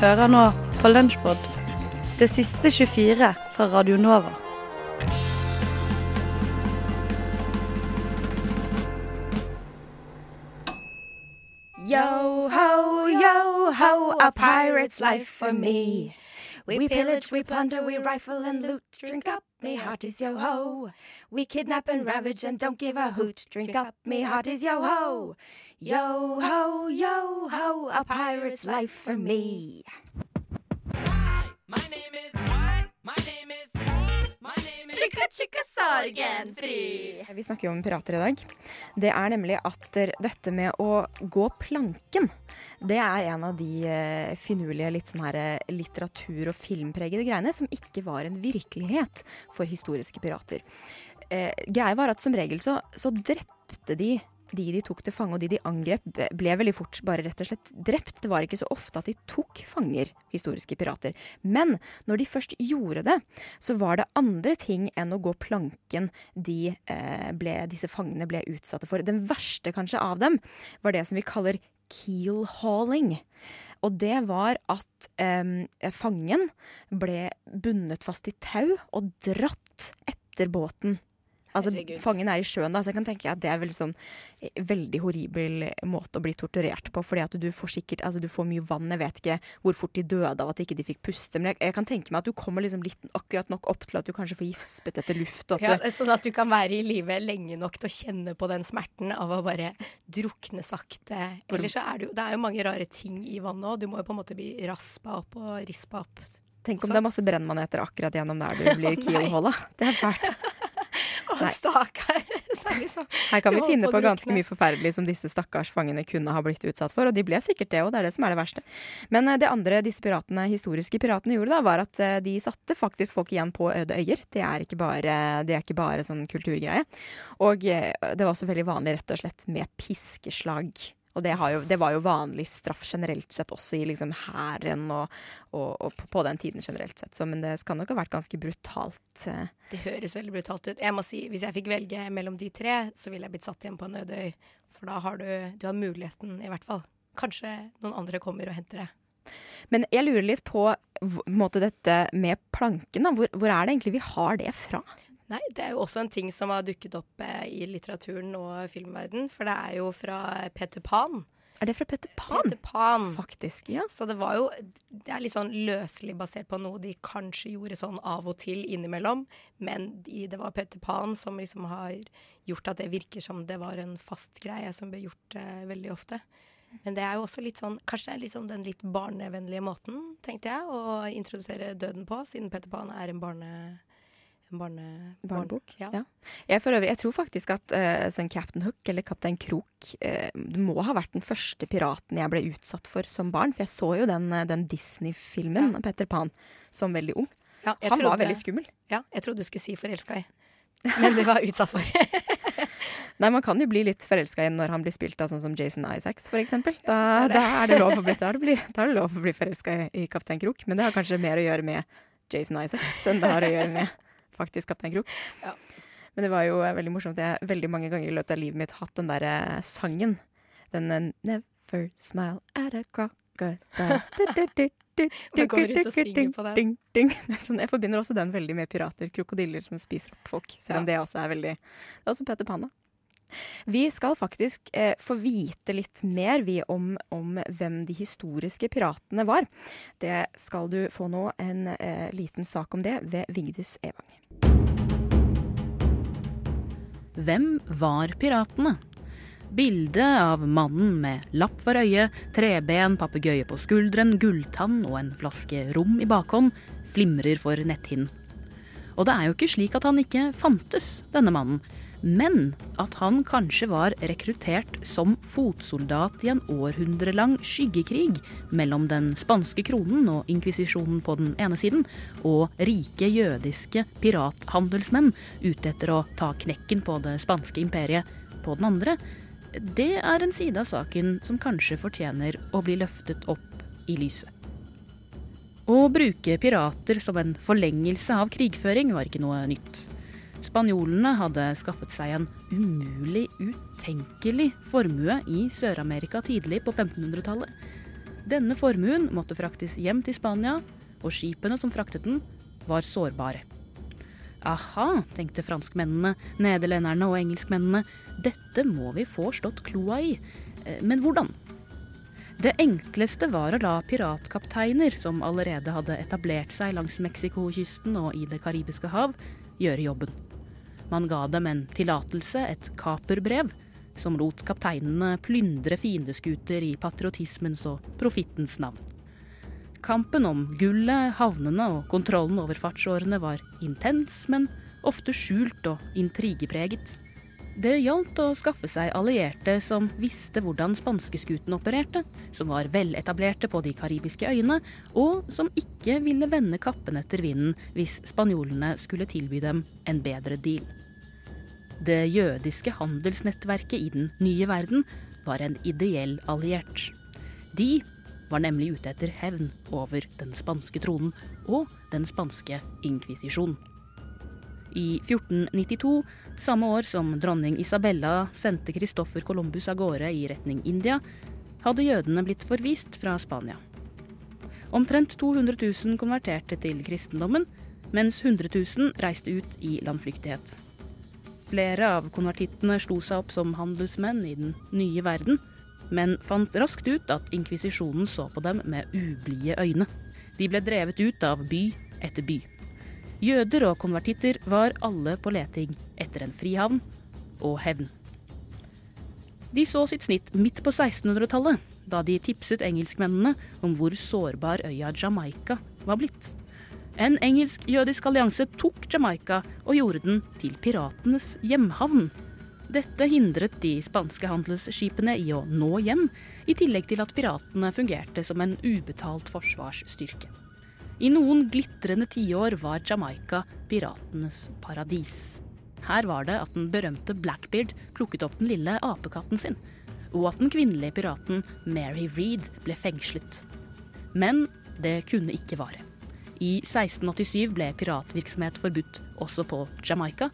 Hører nå på Lunsjpod, det siste 24 fra Radio Nova. Yo ho, yo ho, a pirate's life for me. We pillage, we plunder, we rifle and loot. Drink up, me hearties, yo ho. We kidnap and ravage and don't give a hoot. Drink up, me hearties, yo ho. Yo ho, yo ho, a pirate's life for me. Chicka chicka sorgenfri. Vi snakker jo om pirater i dag. Det er nemlig at dette med å gå planken, det er en av de eh, finurlige, litt sånn her eh, litteratur- og filmpregede greiene som ikke var en virkelighet for historiske pirater. Eh, greia var at som regel så, så drepte de de de tok til fange og de de angrep, ble veldig fort bare rett og slett drept. Det var ikke så ofte at de tok fanger, historiske pirater. Men når de først gjorde det, så var det andre ting enn å gå planken de eh, ble, disse fangene ble utsatte for. Den verste kanskje av dem var det som vi kaller keelhauling. Og det var at eh, fangen ble bundet fast i tau og dratt etter båten. Altså. Fangen er i sjøen, da, så jeg kan tenke at det er veldig sånn eh, veldig horribel måte å bli torturert på. fordi at du får sikkert, altså du får mye vann. Jeg vet ikke hvor fort de døde av at ikke de fikk puste. Men jeg, jeg kan tenke meg at du kommer liksom litt akkurat nok opp til at du kanskje får gispet etter luft. Ja, det, sånn at du kan være i live lenge nok til å kjenne på den smerten av å bare drukne sakte. Eller så er det jo Det er jo mange rare ting i vannet òg. Du må jo på en måte bli raspa opp og rispa opp. tenk om det er masse brennmaneter akkurat gjennom der du blir oh, nei. Det er fælt. Nei. stakkar! Liksom- Her kan vi finne på på ganske mye forferdelig som disse stakkars fangene kunne ha blitt utsatt for, og de ble sikkert det òg, det er det som er det verste. Men eh, det andre disse piratene, historiske piratene gjorde da, var at eh, de satte faktisk folk igjen på øde øyer. Det er ikke bare, det er ikke bare sånn kulturgreie. Og eh, det var også veldig vanlig rett og slett med piskeslag. Og det, har jo, det var jo vanlig straff generelt sett også i liksom hæren og, og, og på- den tiden generelt sett. Så, men det skal nok ha vært ganske brutalt. eh, Det høres veldig brutalt ut. Jeg må si, Hvis jeg fikk velge mellom de tre, så ville jeg blitt satt igjen på en øde. For da har du, du har muligheten, i hvert fall. Kanskje noen andre kommer og henter det. Men jeg lurer litt på, måte dette med planken. Hvor, hvor er det egentlig vi har det fra? Nei, det er jo også en ting som har dukket opp eh, i litteraturen og filmverden. For det er jo fra Peter Pan. Er det fra Petter Pan? Peter Pan. Faktisk, ja. Så det var jo Det er litt sånn løselig basert på noe de kanskje gjorde sånn av og til innimellom. Men de, det var Peter Pan som liksom har gjort at det virker som det var en fast greie som ble gjort eh, veldig ofte. Men det er jo også litt sånn Kanskje det er liksom den litt barnevennlige måten, tenkte jeg, å introdusere døden på, siden Peter Pan er en barne... Barne, Barnebok. Ja. Ja. Jeg, for øvrig, jeg tror faktisk at uh, sånn Captain Hook eller Kaptein Krok uh, må ha vært den første piraten jeg ble utsatt for som barn. For jeg så jo den, eh, den Disney-filmen av Petter Pan som veldig ung. Ja, Han var veldig skummel. Ja, jeg trodde du skulle si forelska i. Men du var utsatt for. Nei, Man kan jo bli litt forelska i når han blir spilt av sånn som Jason Isaacs, eksempel. Da, da er det lov å bli, bli, bli forelska i, i Kaptein Krok. Men det har kanskje mer å gjøre med Jason Isaacs enn det har å gjøre med faktisk Kaptein Krok. Ja. Men det var jo eh, veldig morsomt. Jeg har veldig mange ganger i løpet av livet mitt hatt den der sangen. Den eh, Never smile at a crocodile. Man går ut og synger på den. Ding, ding. Det sånn, jeg forbinder også den veldig med pirater. Krokodiller som spiser opp folk. Selv om det også er veldig Det er også Peter Panna. Vi skal faktisk eh, få vite litt mer vi om, om hvem de historiske piratene var. Det skal du få nå, en eh, liten sak om det ved Vigdis Evang. Hvem var piratene? Bildet av mannen med lapp for øyet, treben, papegøye på skulderen, gulltann og en flaske rom i bakhånd flimrer for netthinnen. Og det er jo ikke slik at han ikke fantes, denne mannen, men at han kanskje var rekruttert som fotsoldat i en århundrelang skyggekrig mellom den spanske kronen og inkvisisjonen på den ene siden, og rike jødiske pirathandelsmenn ute etter å ta knekken på det spanske imperiet på den andre, det er en side av saken som kanskje fortjener å bli løftet opp i lyset. Å bruke pirater som en forlengelse av krigføring var ikke noe nytt. Spanjolene hadde skaffet seg en umulig, utenkelig formue i Sør-Amerika tidlig på 1500-tallet. Denne formuen måtte fraktes hjem til Spania, og skipene som fraktet den, var sårbare. Aha, tenkte franskmennene, nederlenderne og engelskmennene. Dette må vi få slått kloa i. Eh, men hvordan? Det enkleste var å la piratkapteiner, som allerede hadde etablert seg langs Mexicokysten og i Det karibiske hav, gjøre jobben. Man ga dem en tillatelse, et kaperbrev, som lot kapteinene plyndre fiendeskuter i patriotismens og profittens navn. Kampen om gullet, havnene og kontrollen over fartsårene var intens, men ofte skjult og intrigepreget. Det gjaldt å skaffe seg allierte som visste hvordan spanskeskutene opererte, som var veletablerte på de karibiske øyene, og som ikke ville vende kappen etter vinden hvis spanjolene skulle tilby dem en bedre deal. Det jødiske handelsnettverket i den nye verden var en ideell alliert. De var nemlig ute etter hevn over den spanske tronen og den spanske inkvisisjonen. I 1492, samme år som dronning Isabella sendte Christoffer Columbus av gårde i retning India, hadde jødene blitt forvist fra Spania. Omtrent 200 000 konverterte til kristendommen, mens 100 000 reiste ut i landflyktighet. Flere av konvertittene slo seg opp som handelsmenn i den nye verden, men fant raskt ut at inkvisisjonen så på dem med ublide øyne. De ble drevet ut av by etter by. Jøder og konvertitter var alle på leting etter en frihavn og hevn. De så sitt snitt midt på 1600-tallet, da de tipset engelskmennene om hvor sårbar øya Jamaica var blitt. En engelsk-jødisk allianse tok Jamaica og gjorde den til piratenes hjemhavn. Dette hindret de spanske handelsskipene i å nå hjem, i tillegg til at piratene fungerte som en ubetalt forsvarsstyrke. I noen glitrende tiår var Jamaica piratenes paradis. Her var det at den berømte Blackbeard plukket opp den lille apekatten sin, og at den kvinnelige piraten Mary Reed ble fengslet. Men det kunne ikke vare. I 1687 ble piratvirksomhet forbudt også på Jamaica,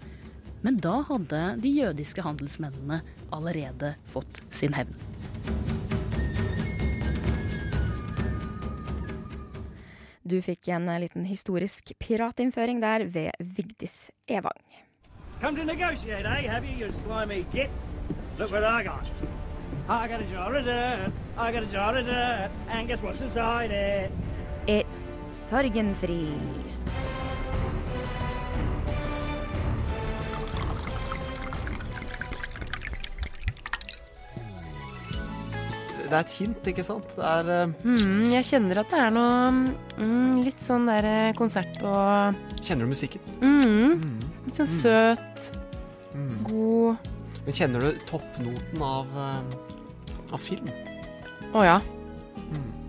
men da hadde de jødiske handelsmennene allerede fått sin hevn. Du fikk en eh, liten historisk piratinnføring der ved Vigdis Evang. Come to negotiate, eh? Have you, you slimy git? Look what I got. I got a jar of dirt. I got a jar of dirt. And guess what's inside it? It's sorgenfri. Det er et hint, ikke sant? Det er eh, Mm, jeg kjenner at det er noe mm, litt sånn der eh, konsert på Kjenner du musikken? mm, Mm. Litt sånn søt, Mm. god Men kjenner du toppnoten av, eh, av film? Å ja.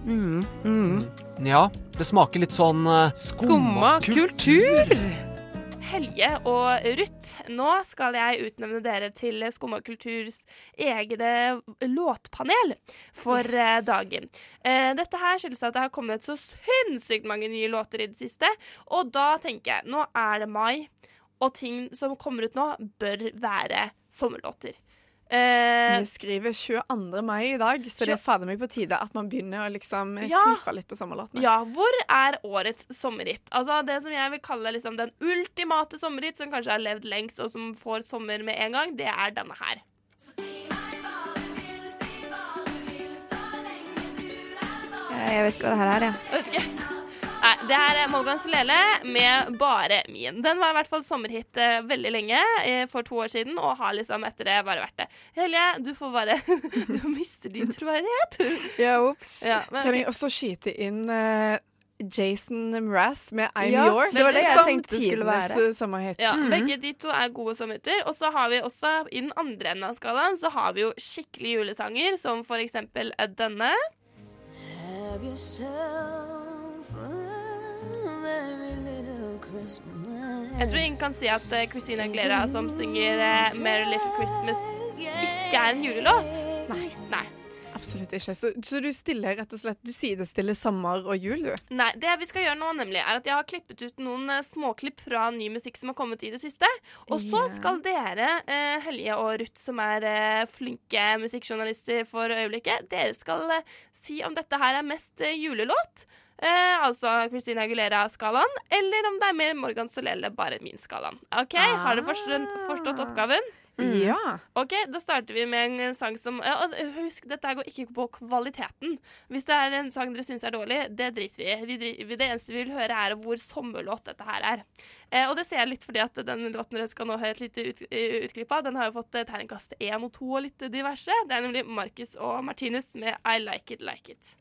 Mm. Mm. Ja, det smaker litt sånn uh, Skumma kultur! Helje og Ruth, nå skal jeg utnevne dere til Skumma kulturs egne låtpanel for yes. dagen. Eh, dette her skyldes at det har kommet så sinnssykt mange nye låter i det siste. Og da tenker jeg, nå er det mai, og ting som kommer ut nå, bør være sommerlåter. Eh, Vi skriver 22. mai i dag, så det er fader meg på tide at man begynner å liksom Ja. sniffe litt på sommerlåtene. Ja, hvor er årets sommerhit? Altså Det som jeg vil kalle liksom den ultimate sommerhit, som kanskje har levd lengst, og som får sommer med en gang, det er denne her. Jeg vet ikke hva det her er, jeg. Ja. Okay. Nei, det er Molgans Lele med Bare min. Den var i hvert fall sommerhit eh, veldig lenge, eh, for to år siden, og har liksom etter det bare vært det. Helje, du får bare Du mister din troverdighet. Ja, ops. Ja, men- Kan jeg også skyte inn uh, Jason Mraz med I'm Ja, Yours? det var det jeg som tenkte det skulle være. eh, sommerhit. Ja, Begge de to er gode sommerhytter. Og så har vi også i den andre enden av skalaen så har vi jo skikkelig julesanger, som for eksempel eh, denne. Jeg tror ingen kan si at eh, Christina Aguilera som synger 'Merry Little Christmas', ikke er en julelåt. Nei. Nei. absolutt ikke. Så, så du stiller rett og slett Du sidestiller sommer og jul, du? Nei, det vi skal gjøre nå, nemlig, er at jeg har klippet ut noen eh, småklipp fra ny musikk som har kommet i det siste. Og så yeah. skal dere, eh, Helje og Ruth, som er eh, flinke musikkjournalister for øyeblikket, dere skal eh, si om dette her er mest eh, julelåt. Eh, altså Christina Aguilera-skalaen, eller om det er mer Morgan Solelle, bare min skalaen. OK, Har dere forstått, forstått oppgaven? Ja. Ok, Da starter vi med en sang som ja, og Husk, dette går ikke på kvaliteten. Hvis det er en sang dere syns er dårlig, det driter vi i. Vi Det eneste vi vil høre, er hvor sommerlåt dette her er. Eh, og det ser jeg litt fordi at den låten dere skal nå høre et lite ut, eh, utklipp av, den har jo fått eh, terningkast én og to og litt diverse. Det er nemlig Marcus og Martinus med I Like It Like It.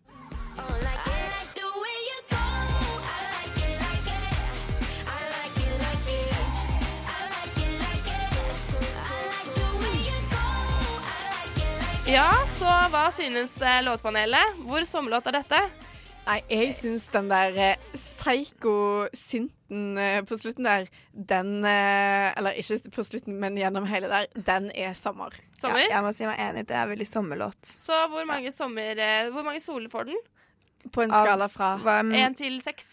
Ja, så hva synes eh, låtpanelet? Hvor sommerlåt er dette? Nei, jeg syns den der eh, psyko-synten eh, på slutten der, den Eller ikke på slutten, men gjennom hele der, den er sommer. Sommer? Ja, jeg må si meg enig. Det er veldig sommerlåt. Så hvor mange sommer Hvor mange soler får den? På en skala fra Én til seks.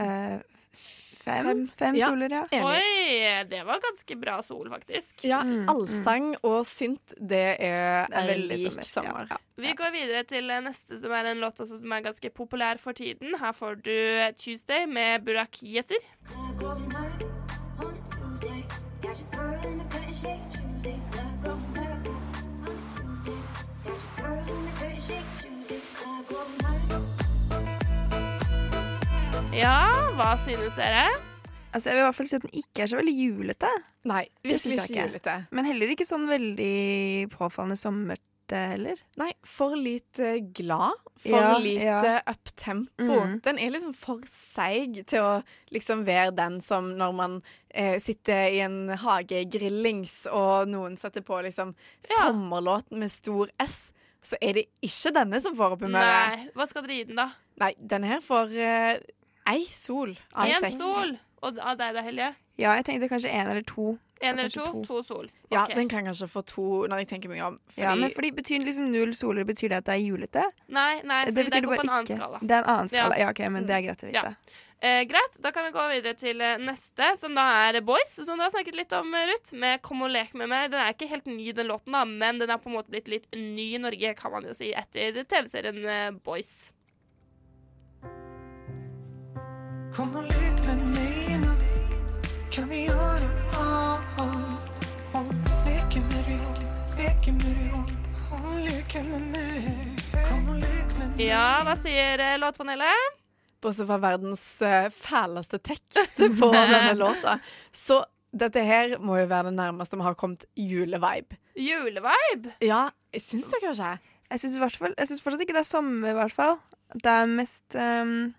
eh, fem? Fem. Fem Ja. soler, ja. Enig. Oi, det var ganske bra sol, faktisk. Ja, Mm, allsang og synt, det er, Det er veldig lik sommer. sommer. Ja, Vi går videre til neste, som er en låt også som er ganske populær for tiden. Her får du 'Tuesday' med Burak Yeter. Ja, hva synes dere? Altså, jeg vil i hvert fall si at den ikke er så veldig julete. Nei, virkelig ikke ikke. julete. Men heller ikke sånn veldig påfallende sommerete heller. Nei, for lite glad. For Ja, lite ja. uptempo. Mm. Den er liksom for seig til å liksom være den som når man eh, sitter i en hage grillings, og noen setter på liksom Ja. sommerlåten med stor S, så er det ikke denne som får opp humøret. Nei, hva skal dere gi den, da? Nei, den her får eh, ei sol av Én seks. sol. Og av deg da, Helje? Ja, jeg tenkte kanskje én eller to. En eller to? to. To sol. Ja, den kan kanskje få to, når jeg tenker meg om. Fordi, Ja, men fordi betyr liksom null soler Betyr det at det er julete? Nei, nei, fordi det, går på en annen skala. Det er en annen skala. Ja. Ja, ok, men det er greit å vite. Eh, greit, da kan vi gå videre til eh, neste, som da er Boys, som du har snakket litt om, eh, Ruth, med 'Kom og lek med meg'. Den er ikke helt ny, den låten, da, men den er på en måte blitt litt ny i Norge, kan man jo si, etter TV-serien eh, Boys. Kom og lek med meg i natt. Kan vi gjøre alt? Om leke med deg, leke med deg. Om leke med meg. Kom og lek med meg. Ja, hva sier eh, låtpanelet? Bortsett fra verdens eh, fæleste tekst på denne låta. Så dette her må jo være det nærmeste vi har kommet julevibe. Julevibe? Ja, syns det kanskje. Jeg syns i hvert fall- fortsatt ikke det er sommer, i hvert fall. Det er mest ehm,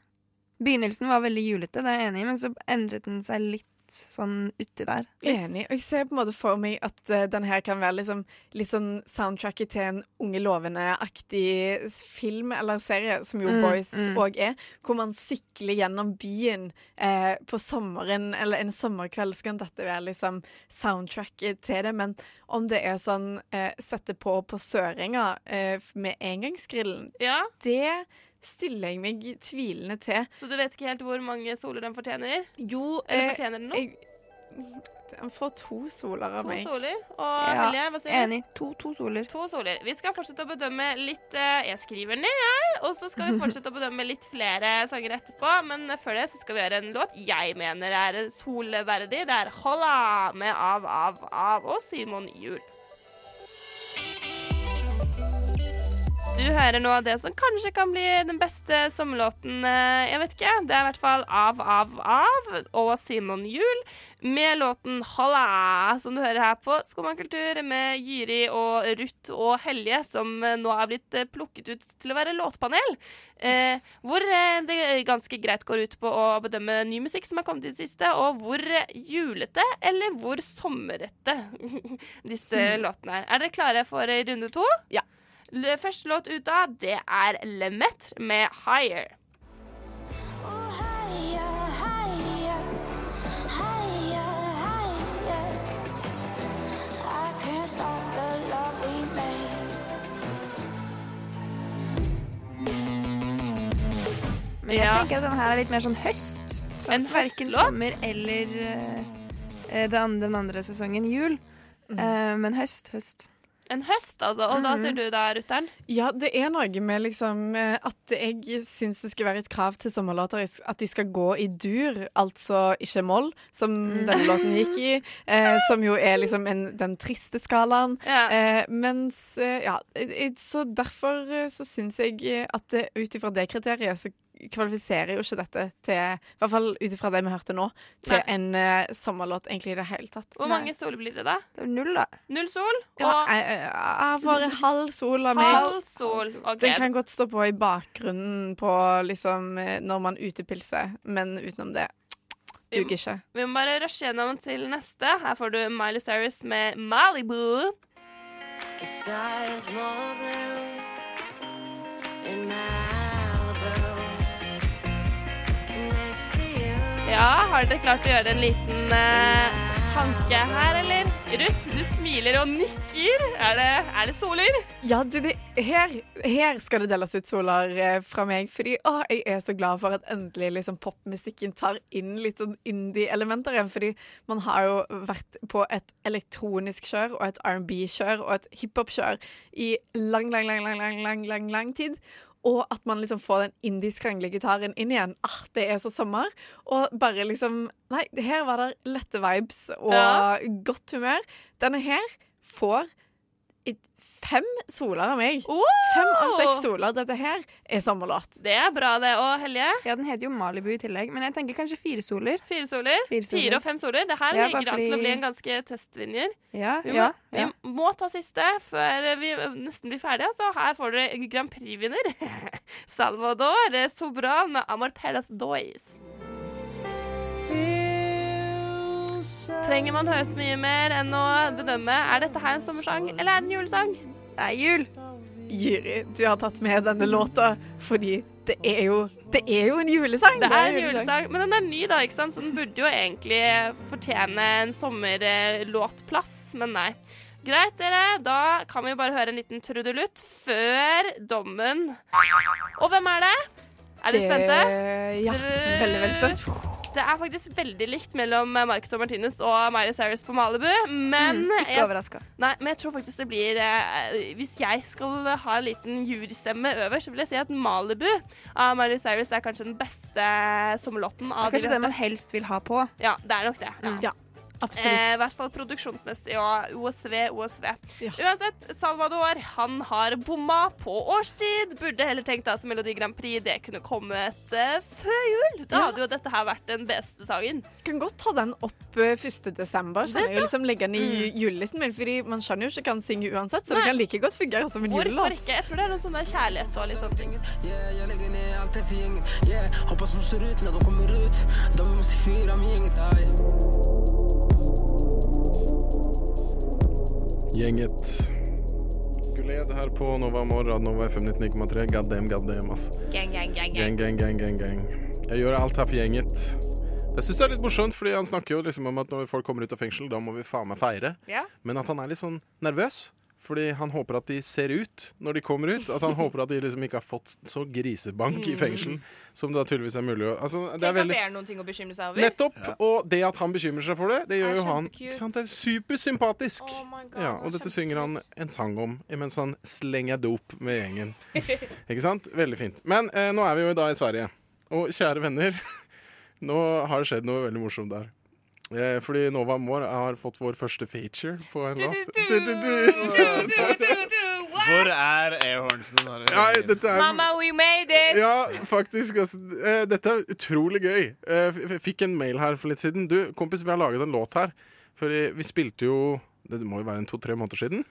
Begynnelsen var veldig julete, det er jeg enig i, men så endret den seg litt sånn uti der. Litt. Enig. Og jeg ser på en måte for meg at uh, den her kan være liksom, litt sånn soundtracket til en Unge lovende-aktig film eller serie, som jo Mm, Boys mm. er, hvor man sykler gjennom byen eh, på sommeren eller en sommerkveld, så kan dette være liksom soundtracket til det. Men om det er sånn eh, sette på på Sørenga eh, med engangsgrillen, Ja, det stiller jeg meg tvilende til. Så du vet ikke helt hvor mange soler den fortjener? Jo, Eller eh, fortjener den noe? jeg, den får to soler av To meg. soler. Og Ja, Helje, hva sier du? Enig. To, to soler. To soler. Vi skal fortsette å bedømme litt eh, Jeg skriver ned, jeg. Og så skal vi fortsette å bedømme litt flere sanger etterpå. Men før det så skal vi gjøre en låt jeg mener er solverdig. Det er 'Holla' med Av, Av, Av og Simon Juel. Du hører nå det som kanskje kan bli den beste sommerlåten. eh, Jeg vet ikke. Det er i hvert fall Av, Av, Av og Simon Juel med låten 'Halla', som du hører her på Skummakultur med Jyri og Ruth og Helje, som eh, nå er blitt eh, plukket ut til å være låtpanel. Eh, hvor det ganske greit går ut på å bedømme ny musikk som har kommet i det siste, og hvor julete eller hvor sommerete disse låtene er. Er dere klare for runde to? Ja. Første låt ut av, det er Lemaitre med 'Higher'. Men jeg tenker at den her er litt mer sånn høst. Sånn, en verken sommer eller uh, den, den, andre sesongen, jul. Mm. Uh, men høst, høst. En høst, altså. Og da Mhm. sier du da, Rutter'n? Ja, det er noe med liksom eh, at jeg syns det skal være et krav til sommerlåter at de skal gå i dur, altså ikke moll, som Mm. denne låten gikk i, eh, som jo er liksom en, den triste skalaen. Ja. Eh, mens eh, ja, så derfor eh, så syns jeg at ut ifra det kriteriet så kvalifiserer jo ikke dette til, i hvert fall ut ifra det vi hørte nå, til Nei. en uh, sommerlåt egentlig i det hele tatt. Hvor mange sol blir det, da? Det er null, da. Null sol? Ja, Og jeg, jeg, får halv sol av meg. halv sol. OK. Den kan godt stå på i bakgrunnen på liksom eh, når man utepilser, men utenom det duger ikke. Vi må bare rushe gjennom til neste. Her får du Miley Cyrus med Malibu. The sky is more blue in Malibu. Ja, har dere klart å gjøre en liten eh, tanke her, eller? Ruth, du smiler og nikker. Er det, er det soler? Ja, du, det, her, her skal det deles ut soler eh, fra meg. Fordi å, jeg er så glad for at endelig liksom, popmusikken tar inn litt sånn indie-elementer igjen. Fordi man har jo vært på et elektronisk kjør og et R&B-kjør og et hiphop-kjør i lang, lang, lang, lang, lang, lang, lang, lang tid. Og at man liksom får den indie-skrangle-gitaren inn igjen. Ah, det er så sommer. Og bare liksom Nei, her var det lette vibes og Ja. godt humør. Denne her får fem soler av meg. Oh! Fem av seks soler. Dette her er sommerlåt. Det er bra, det. Og Helje? Ja, den heter jo Malibu i tillegg, men jeg tenker kanskje fire soler. Fire soler? Fire soler. Fire og fem soler. Det her Ja, ligger an til å bli en ganske testvinner. Ja, Vi må, ja, ja. vi må ta siste før vi nesten blir ferdige. Så her får dere Grand Prix-vinner. Salvador Sobran med Amor Perez Dois. Trenger man høre så mye mer enn å bedømme er dette her en sommersang eller er det en julesang? Det er jul. Jyri, du har tatt med denne låta fordi det er jo, det er jo en julesang. Det er en julesang, men den er ny, da, ikke sant? så den burde jo egentlig fortjene en sommerlåtplass, men nei. Greit, dere. Da kan vi bare høre en liten trudelutt før dommen. Og hvem er det? Er dere spente? ja, veldig, veldig spent. Det er faktisk veldig likt mellom Marcus og Martinez og Miley Cyrus på Malibu, men Mm, ikke overraska. Nei, men jeg tror faktisk det blir eh, Hvis jeg skal ha en liten jurystemme øverst, så vil jeg si at Malibu av Miley Cyrus er kanskje den beste sommerlåten. Det Av er kanskje den det man helst vil ha på. Ja, det er nok det. Ja. Ja, absolutt. Eh, I hvert fall produksjonsmessig og OSV, OSV. Uansett, Salvador han har bomma på årstid. Burde heller tenkt at Melodi Grand Prix det kunne kommet eh, før jul. Da Ja. hadde jo dette her vært den beste sangen. Kan godt ta den opp eh, 1. desember. Skjønner jeg liksom Legge den i Mm. julelisten min, fordi man skjønner jo ikke hva han synger uansett. Så det kan like godt fungere som en Hvorfor julelåt. ikke? Jeg tror det er noe sånn der kjærlighet og litt sånne ting. Yeah, jeg lägger ner allt här för gänget yeah. Hoppas de ser ut när de kommer ut De måste fira med gänget aj. Gjenget. Guled her på Nova Morra, Nova FM 99,3. God damn, god damn, ass. Gang, gang, gang, Gang, gang, gang, gang, gang. Jeg gjør alt her for gjenget. Jeg syns det er litt morsomt, fordi han snakker jo liksom om at når folk kommer ut av fengsel, da må vi faen meg feire. Ja. Men at han er litt sånn nervøs. Fordi han håper at de ser ut når de kommer ut. At han håper at de liksom ikke har fått så grisebank i fengselen fengsel som det tydeligvis er mulig å altså, det er veldig noen ting å bekymre seg over. Nettopp! Og det at han bekymrer seg for det, det gjør jo han sant? Det er supersympatisk. Oh God, ja, og dette synger han en sang om mens han slenger dop med gjengen. ikke sant? Veldig fint. Men eh, nå er vi jo da i Sverige. Og kjære venner, nå har det skjedd noe veldig morsomt der. Eh, fordi Nova Amor har fått vår første feature på en låt. Hvor er airhornsen? Ja, er Mamma, we made it! Ja, faktisk. Altså, eh, dette er utrolig gøy. Eh, f- f- fikk en mail her for litt siden. Du, kompis, vi har laget en låt her. Fordi vi spilte jo Det må jo være en to-tre måneder siden.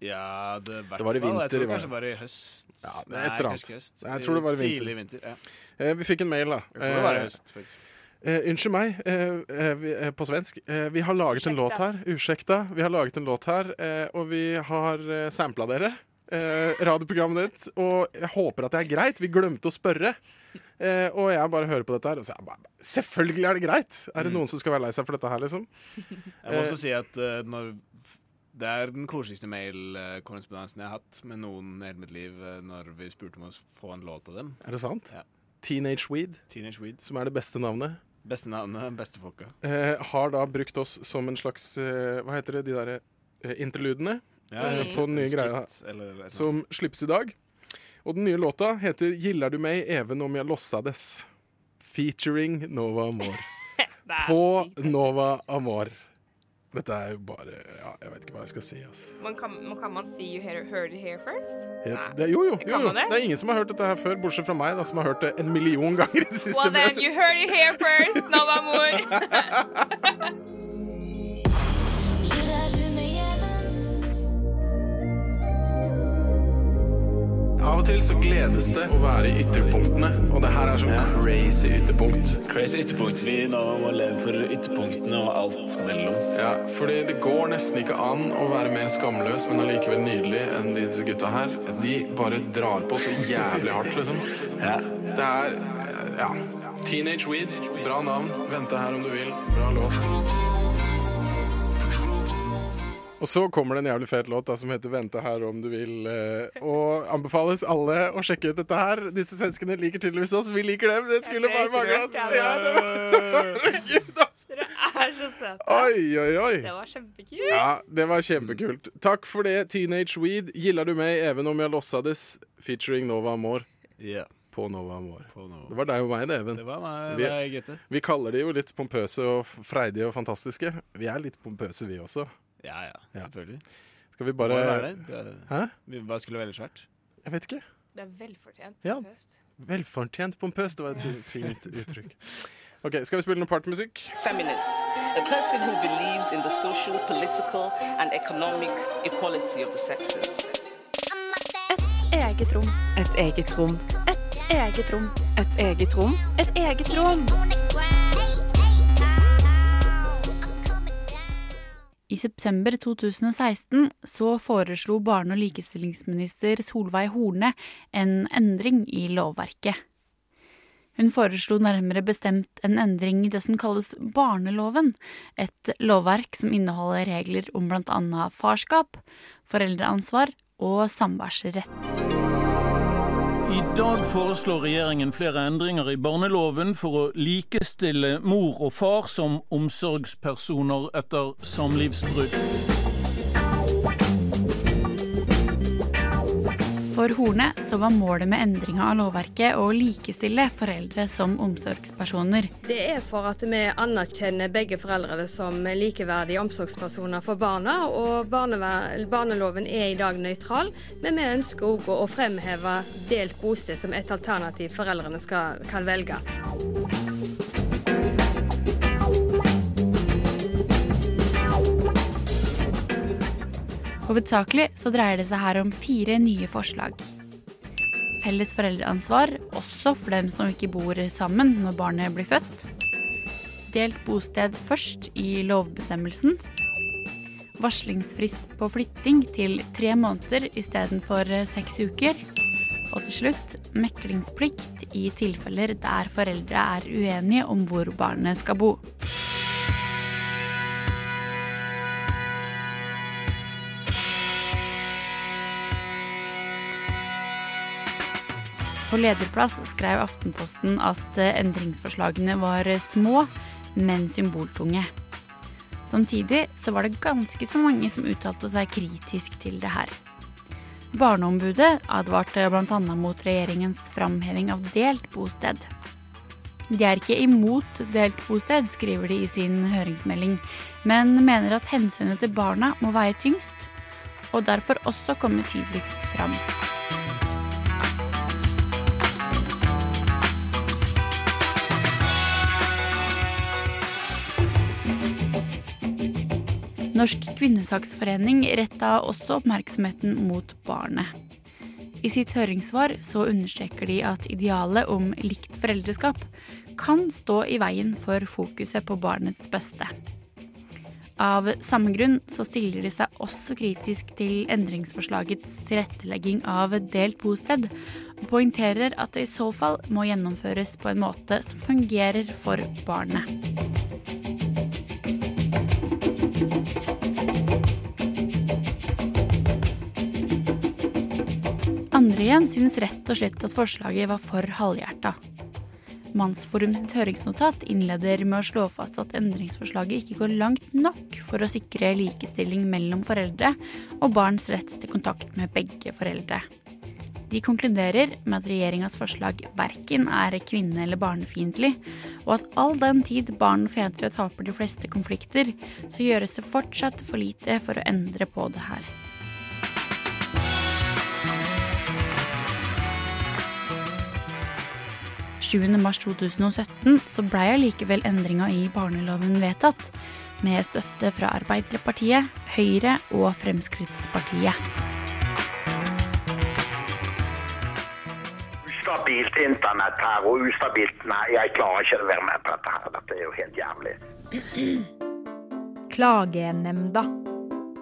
Ja, det, Det var i vinter, Jeg tror i kanskje det var i høst. Ja, det Nei, et eller annet. høst. Jeg tror det var i vinter. Tidlig vinter. Ja. Eh, vi fikk en mail, da. Jeg tror det var i Eh, høst, faktisk. Eh, unnskyld meg, uh, uh, vi, eh, på svensk. Vi har laget en låt her. Ursäkta. Vi har laget en låt her, eh, og vi har sampla dere. Eh, radioprogrammet ditt. Og jeg håper at det er greit. Vi glemte å spørre. Eh, og jeg bare hører på dette her, og så er jeg bare Selvfølgelig er det greit! Er det Mm. noen som skal være lei seg for dette her, liksom? Jeg må også si at når det er den koseligste mailkorrespondansen jeg har hatt med noen i hele mitt liv, når vi spurte om å få en låt av dem. Er det sant? Ja. Teenage Weed, Teenage Weed. som er det beste navnet, Beste navnet, beste folka. eh, har da brukt oss som en slags eh, Hva heter det, de derre eh, interludene Ja, eh, på den nye greia som slippes i dag. Og den nye låta heter 'Gillar du meg even om jeg lossades', featuring Nova Amor. På Nova Amor. Dette er jo bare Ja, jeg vet ikke hva jeg skal si, ass. Man kan, man, kan man si you heard, it here first? Helt, det, jo, jo, jo, jo. det? Det er ingen som har hørt dette her før, bortsett fra meg, da, som har hørt det en million ganger i det siste. Well then, you heard it here first, Nova Av og til så gledes det å være i ytterpunktene, og det her er sånn crazy ytterpunkt. Crazy ytterpunkt. Vi nå må leve for ytterpunktene og alt mellom. Ja, fordi det går nesten ikke an å være mer skamløs, men allikevel nydelig enn disse gutta her. De bare drar på så jævlig hardt, liksom. Det er ja. Teenage Weed, bra navn. Vente her om du vil. Bra låt. Og så kommer det en jævlig fet låt da, som heter 'Vente her om du vil'. eh, Og anbefales alle å sjekke ut dette her. Disse svenskene liker tydeligvis oss. Vi liker dem. Det skulle bare mangle. Ja, det var så. Dere er så søte. Oi, oi, oi. Det var kjempekult. Ja, det var kjempekult. Takk for det, Teenage Weed. Gillar du meg even om jeg lossades? Featuring Nova Amor. Ja. På Nova Amor. På Nova. Det var deg og meg, det, Even. Det var meg, vi, det er vi kaller de jo litt pompøse og freidige og fantastiske. Vi er litt pompøse, vi også. Ja, ja, Ja. selvfølgelig. Skal vi bare Hva, det? det. er... Hæ? Vi- Hva skulle ellers vært? Jeg vet ikke. Det er velfortjent. Ja. Høst. Velfortjent pompøst, Det var et fint uttrykk. Ok, Skal vi spille noe partymusikk? Feminist, a person who believes in the social, political, and economic equality of the sexes. Et eget rom. Et Eget rom. Et eget rom. Et eget rom. Et eget rom. Et eget rom. I september 2016 så foreslo barne- og likestillingsminister Solveig Horne en endring i lovverket. Hun foreslo nærmere bestemt en endring i det som kalles barneloven, et lovverk som inneholder regler om annet farskap, foreldreansvar og samværsrett. I dag foreslår regjeringen flere endringer i barneloven for å likestille mor og far som omsorgspersoner etter samlivsbrudd. For Horne så var målet med endringa av lovverket å likestille foreldre som omsorgspersoner. Det er for at vi anerkjenner begge foreldrene som likeverdige omsorgspersoner for barna. og Barneloven er i dag nøytral, men vi ønsker òg å fremheve delt bosted som et alternativ foreldrene skal, kan velge. Hovedsakelig så dreier det seg her om fire nye forslag. Felles foreldreansvar, også for dem som ikke bor sammen når barnet blir født. Delt bosted først i lovbestemmelsen. Varslingsfrist på flytting til tre måneder istedenfor seks uker. Og til slutt meklingsplikt i tilfeller der foreldre er uenige om hvor barnet skal bo. På lederplass skrev Aftenposten at eh, endringsforslagene var små, men symboltunge. Samtidig så var det ganske så mange som uttalte seg kritisk til det her. Barneombudet advarte bl.a. mot regjeringens framheving av delt bosted. De er ikke imot delt bosted, skriver de i sin høringsmelding, men mener at hensynet til barna må veie tyngst, og derfor også komme tydeligst fram. Norsk kvinnesaksforening retta også oppmerksomheten mot barnet. I sitt høringssvar så understreker de at idealet om likt foreldreskap kan stå i veien for fokuset på barnets beste. Av samme grunn så stiller de seg også kritisk til endringsforslagets tilrettelegging av delt bosted, og poengterer at det i så fall må gjennomføres på en måte som fungerer for barnet. Andre syns rett og slett at forslaget var for halvhjerta. Mannsforum sitt høringsnotat innleder med å slå fast at endringsforslaget ikke går langt nok for å sikre likestilling mellom foreldre og barns rett til kontakt med begge foreldre. De konkluderer med at regjeringas forslag verken er kvinne- eller barnefiendtlig, og at all den tid barn og fedre taper de fleste konflikter, så gjøres det fortsatt for lite for å endre på det her. Mars 2017 så blei allikevel endringa i barneloven vedtatt, med støtte fra Arbeiderpartiet, Høyre og Fremskrittspartiet. Ustabilt internett her og ustabilt Nei, jeg klarer ikke å være med på dette her. Dette er jo helt jævlig. Klagenemnda.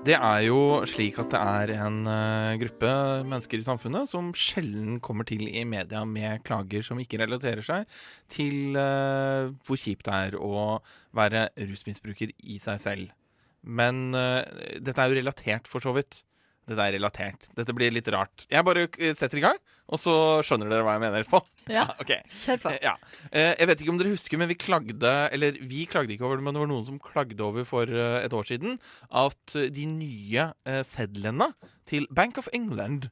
Det er jo slik at det er en eh, gruppe mennesker i samfunnet som sjelden kommer til i media med klager som ikke relaterer seg til eh, hvor kjipt det er å være rusmisbruker i seg selv. Men eh, dette er jo relatert, for så vidt. Dette er relatert. Dette blir litt rart. Jeg bare setter i gang, og så skjønner dere hva jeg mener på. Ja, ok. kjør på. Ja. Eh, Jeg vet ikke om dere husker, men vi klagde Eller vi klagde ikke over det, men det var noen som klagde over for eh, et år siden at eh, de nye sedlene til Bank of England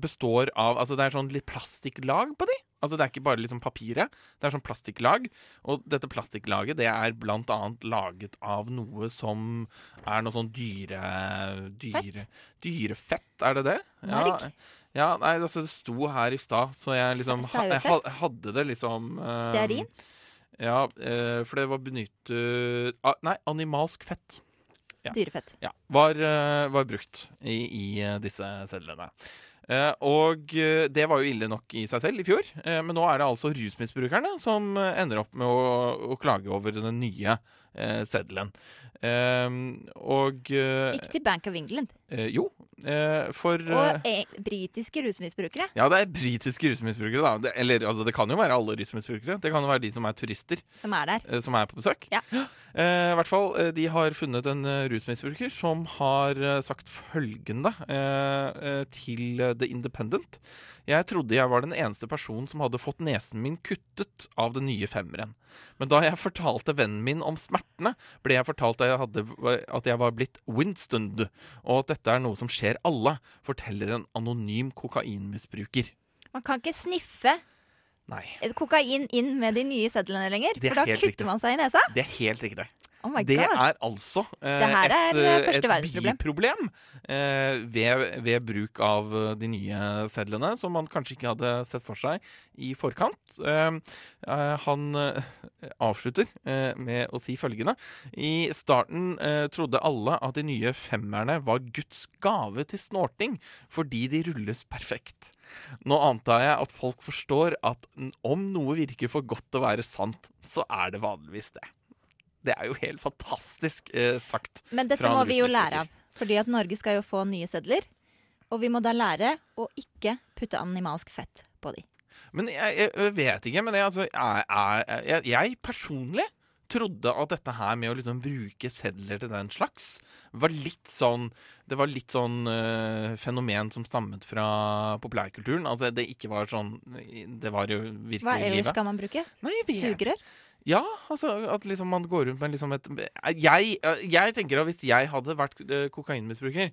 består av Altså det er sånn litt plastikklag på de. Altså Det er ikke bare liksom papiret, det er sånn plastikklag. Og dette plastikklaget det er blant annet laget av noe som er noe sånn dyre... dyre Dyrefett, er det det? Marg? Ja, nei, altså det sto her i stad, så jeg liksom ha, jeg hadde det liksom uh, Stearin? Ja, uh, for det var benyttet uh, Nei, animalsk fett. Ja. Dyrefett. Ja, var, eh, var brukt i, i disse sedlene. Eh, og det var jo ille nok i seg selv i fjor, men nå er det altså rusmisbrukerne som ender opp med å, å klage over den nye seddelen. Og Ikke til Bank of England. Jo, for eh, Og eh, britiske rusmisbrukere. ja, det er britiske rusmisbrukere, da. Det, eller altså, det kan jo være alle rusmisbrukere. Det kan jo være de som er turister. Som er der. eh, Som er på besøk. Ja. Eh, I hvert fall, eh, De har funnet en rusmisbruker som har sagt følgende eh, til The Independent. Jeg trodde jeg var den eneste personen som hadde fått nesen min kuttet av den nye femmeren. Men da jeg fortalte vennen min om smertene, ble jeg fortalt at jeg, hadde, at jeg var blitt Winstoned, og at dette er noe som skjer alle, forteller en anonym kokainmisbruker. Man kan ikke sniffe Nei. kokain inn med de nye sedlene lenger, er for da kutter riktig. man seg i nesa. Det er helt riktig. Oh det er altså eh, er, et, eh, første et biproblem eh, ved, ved bruk av eh, de nye sedlene, som man kanskje ikke hadde sett for seg i forkant. Eh, eh, han avslutter med å si følgende. I starten trodde alle at de nye femmerne var Guds gave til snorting, fordi de rulles perfekt. Nå antar jeg at folk forstår at om noe virker for godt til å være sant, så er det vanligvis det. Det er jo helt fantastisk eh, sagt. Men dette må vi jo lære av. Fordi at Norge skal jo få nye sedler. Og vi må da lære å ikke putte animalsk fett på de. Men jeg, jeg, vet ikke. Men jeg, altså, jeg, jeg, jeg, jeg personlig trodde at dette her med å liksom bruke sedler til den slags var litt sånn Det var litt sånn øh, fenomen som stammet fra populærkulturen. Altså det ikke var sånn Det var jo virkelig livet. Hva ellers livet. skal man bruke? Nei. Sugerør? Ja, altså at liksom man går rundt med liksom et Jeg, jeg tenker at hvis jeg hadde vært eh, kokainmisbruker,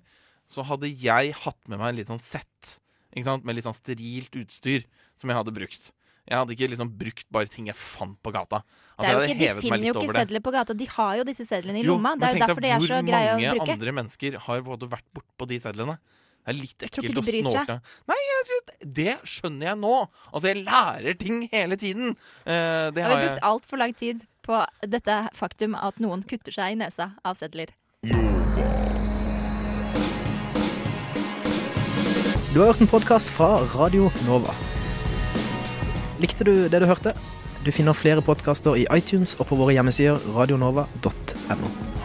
så hadde jeg hatt med meg en litt sånn sett. Ikke sant? Med litt sånn sterilt utstyr som jeg hadde brukt. Jeg hadde ikke liksom brukt bare ting jeg fant på gata. At Det er jo ikke, de finner jo ikke sedler på gata. De har jo disse sedlene i lomma. Det er jo derfor de er så greie å bruke. Hvor mange andre mennesker har både vært bortpå de sedlene. Det er litt Tror ekkelt ikke å de bryr seg. snorte. Nei, jeg, det skjønner jeg nå. Altså, jeg lærer ting hele tiden. Uh, det Har har brukt altfor lang tid på dette faktum at noen kutter seg i nesa av sedler? Du har hørt en podkast fra Radio Nova. Likte du det du hørte? Du finner flere podkaster i iTunes og på våre hjemmesider radionova.no.